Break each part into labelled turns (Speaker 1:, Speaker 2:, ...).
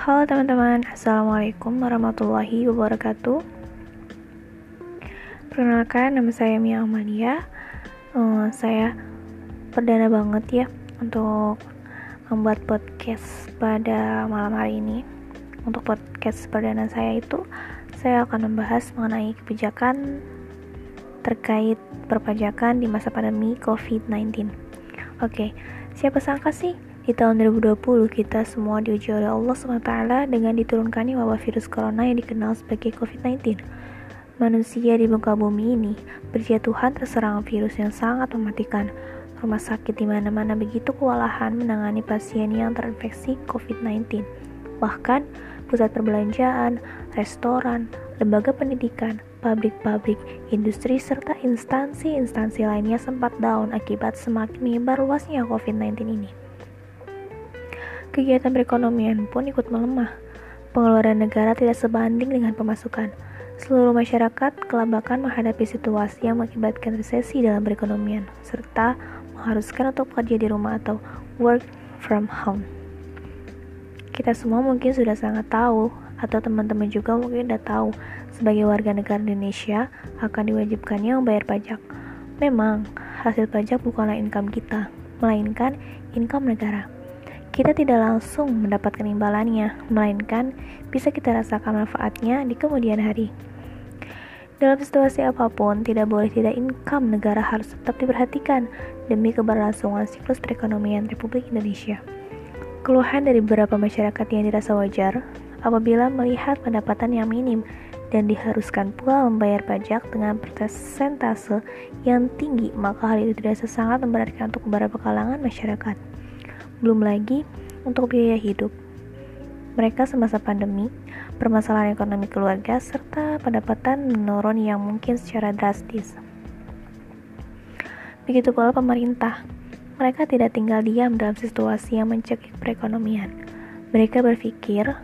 Speaker 1: Halo teman-teman, Assalamualaikum warahmatullahi wabarakatuh. Perkenalkan, nama saya Mia Amalia uh, Saya perdana banget ya untuk membuat podcast pada malam hari ini. Untuk podcast perdana saya itu Saya akan membahas mengenai kebijakan terkait perpajakan di masa pandemi COVID-19 Oke, siapa sangka sih di tahun 2020, kita semua diuji oleh Allah SWT dengan diturunkannya wabah virus corona yang dikenal sebagai COVID-19. Manusia di muka bumi ini berjatuhan terserang virus yang sangat mematikan. Rumah sakit di mana-mana begitu kewalahan menangani pasien yang terinfeksi COVID-19. Bahkan, pusat perbelanjaan, restoran, lembaga pendidikan, pabrik-pabrik, industri, serta instansi-instansi lainnya sempat down akibat semakin menyebar luasnya COVID-19 ini kegiatan perekonomian pun ikut melemah. Pengeluaran negara tidak sebanding dengan pemasukan. Seluruh masyarakat kelabakan menghadapi situasi yang mengakibatkan resesi dalam perekonomian, serta mengharuskan untuk bekerja di rumah atau work from home. Kita semua mungkin sudah sangat tahu, atau teman-teman juga mungkin sudah tahu, sebagai warga negara Indonesia akan diwajibkannya membayar pajak. Memang, hasil pajak bukanlah income kita, melainkan income negara kita tidak langsung mendapatkan imbalannya, melainkan bisa kita rasakan manfaatnya di kemudian hari. Dalam situasi apa pun, tidak boleh tidak income negara harus tetap diperhatikan demi keberlangsungan siklus perekonomian Republik Indonesia. Keluhan dari beberapa masyarakat yang dirasa wajar apabila melihat pendapatan yang minim dan diharuskan pula membayar pajak dengan persentase yang tinggi, maka hal itu tidak sangat memberatkan untuk beberapa kalangan masyarakat. Belum lagi untuk biaya hidup. Mereka semasa pandemi, permasalahan ekonomi keluarga, serta pendapatan menurun yang mungkin secara drastis. Begitu pula pemerintah. Mereka tidak tinggal diam dalam situasi yang mencekik perekonomian. Mereka berpikir,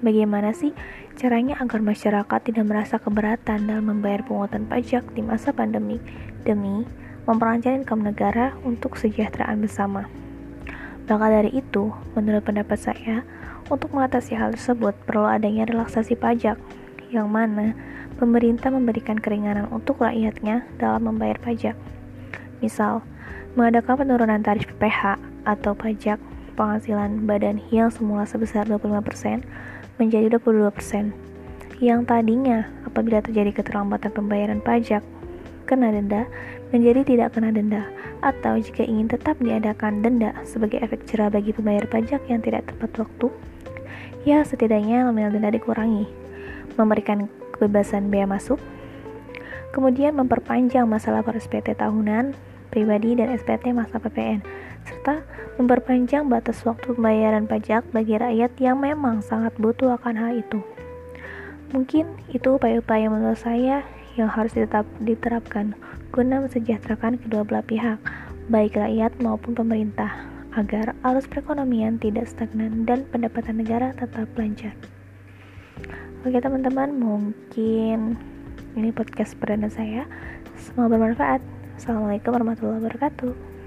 Speaker 1: bagaimana sih caranya agar masyarakat tidak merasa keberatan dalam membayar pungutan pajak di masa pandemi demi memperlancar income negara untuk kesejahteraan bersama. Maka dari itu, menurut pendapat saya, untuk mengatasi hal tersebut perlu adanya relaksasi pajak, yang mana pemerintah memberikan keringanan untuk rakyatnya dalam membayar pajak. Misal, mengadakan penurunan tarif PPh atau pajak penghasilan badan yang semula sebesar 25% menjadi 22%. Yang tadinya apabila terjadi keterlambatan pembayaran pajak kena denda menjadi tidak kena denda atau jika ingin tetap diadakan denda sebagai efek cerah bagi pembayar pajak yang tidak tepat waktu ya setidaknya nominal denda dikurangi memberikan kebebasan biaya masuk kemudian memperpanjang masa lapor SPT tahunan pribadi dan SPT masa PPN serta memperpanjang batas waktu pembayaran pajak bagi rakyat yang memang sangat butuh akan hal itu. Mungkin itu upaya-upaya menurut saya yang harus tetap diterapkan guna mensejahterakan kedua belah pihak, baik rakyat maupun pemerintah, agar arus perekonomian tidak stagnan dan pendapatan negara tetap lancar. Oke teman-teman, mungkin ini podcast perdana saya. Semoga bermanfaat. Assalamualaikum warahmatullahi wabarakatuh.